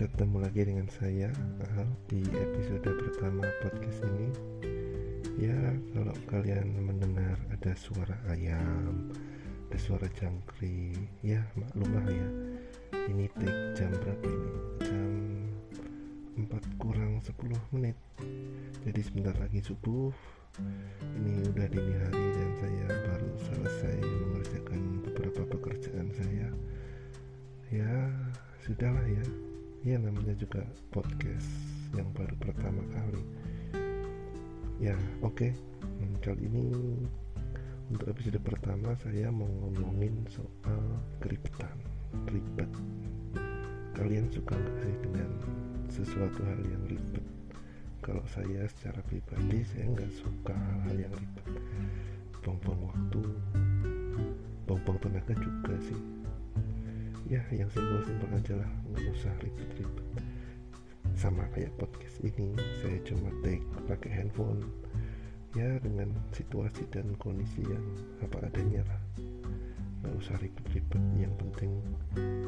lagi dengan saya Al di episode pertama podcast ini. Ya kalau kalian mendengar ada suara ayam Ada suara jangkrik Ya maklumlah ya. Ini take jam berapa ini? Jam 4 kurang 10 menit. Jadi sebentar lagi subuh. Ini udah dini hari dan saya baru selesai mengerjakan beberapa pekerjaan saya. Ya sudahlah ya ya namanya juga podcast yang baru pertama kali. Ya oke. Okay. hmm, kali ini untuk episode pertama saya mau ngomongin soal keribetan ribet. Kalian suka nggak sih dengan sesuatu hal yang ribet? Kalau saya secara pribadi saya nggak suka hal yang ribet. Buang-buang waktu buang-buang tenaga juga sih ya yang simpel-simpel aja lah. Nggak usah ribet-ribet. Sama kayak podcast ini saya cuma take pakai handphone. Ya dengan situasi dan kondisi yang apa adanya lah. Nggak usah ribet-ribet. Yang penting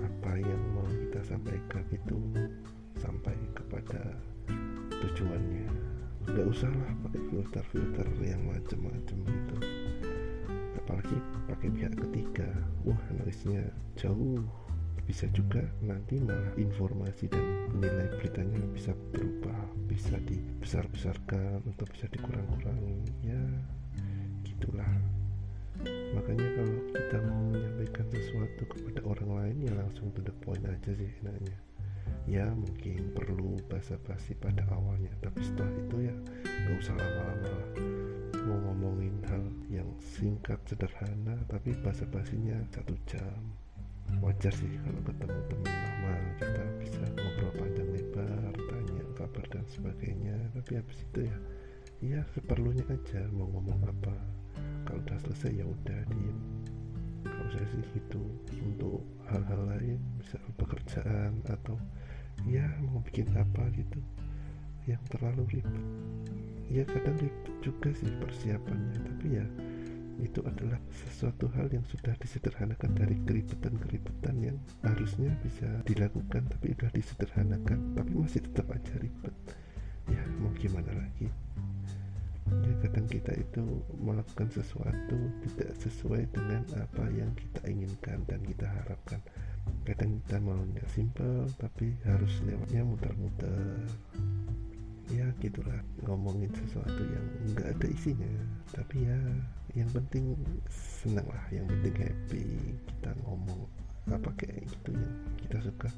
apa yang mau kita sampaikan itu sampai kepada tujuannya. Nggak usah lah pakai filter-filter yang macam-macam gitu. Apalagi pakai pihak ketiga. Wah analisnya jauh bisa juga nanti malah informasi dan nilai beritanya bisa berubah bisa dibesar-besarkan atau bisa dikurang-kurangi. Ya gitulah. Makanya kalau kita mau menyampaikan sesuatu kepada orang lain ya langsung to the point aja sih enaknya. Ya mungkin perlu basa-basi pada awalnya tapi setelah itu ya gak usah lama-lama lah. Mau ngomongin hal yang singkat sederhana tapi basa-basinya satu jam wajar sih kalau ketemu teman lama kita bisa ngobrol panjang lebar tanya kabar dan sebagainya. Tapi habis itu ya ya seperlunya aja mau ngomong apa. Kalau udah selesai ya udah diem. Kalau saya sih gitu untuk hal-hal lain bisa pekerjaan atau ya mau bikin apa gitu yang terlalu ribet. Ya kadang ribet juga sih persiapannya. Tapi ya itu adalah sesuatu hal yang sudah disederhanakan dari keribetan-keribetan yang harusnya bisa dilakukan tapi sudah disederhanakan tapi masih tetap aja ribet. Ya mau gimana lagi? Ya kadang kita itu melakukan sesuatu tidak sesuai dengan apa yang kita inginkan dan kita harapkan. Kadang kita maunya simple tapi harus lewatnya muter-muter. Ya gitulah. Ngomongin sesuatu yang nggak ada isinya. Tapi ya yang penting senang lah yang penting happy kita ngomong apa kayak gitu yang kita suka.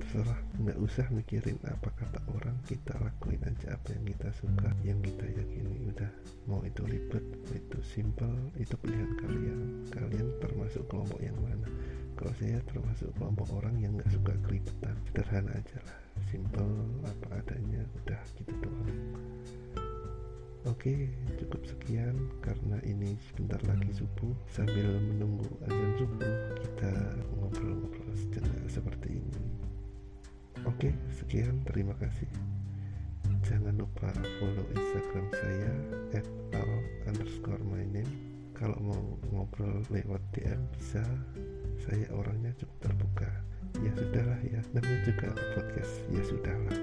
Terserah nggak usah mikirin apa kata orang kita lakuin aja apa yang kita suka yang kita yakini. Udah mau itu ribet mau itu simple itu pilihan kalian. Kalian termasuk kelompok yang mana? Kalau saya termasuk kelompok orang yang nggak suka keribetan sederhana aja lah. Simple apa adanya udah gitu doang oke cukup sekian. Karena ini sebentar lagi subuh sambil menunggu azan subuh kita ngobrol-ngobrol sejenak seperti ini. Oke sekian. Terima kasih. Jangan lupa follow instagram saya at kalau mau ngobrol lewat DM bisa. Saya orangnya cukup terbuka. Ya sudahlah ya. Namanya juga podcast. Ya sudahlah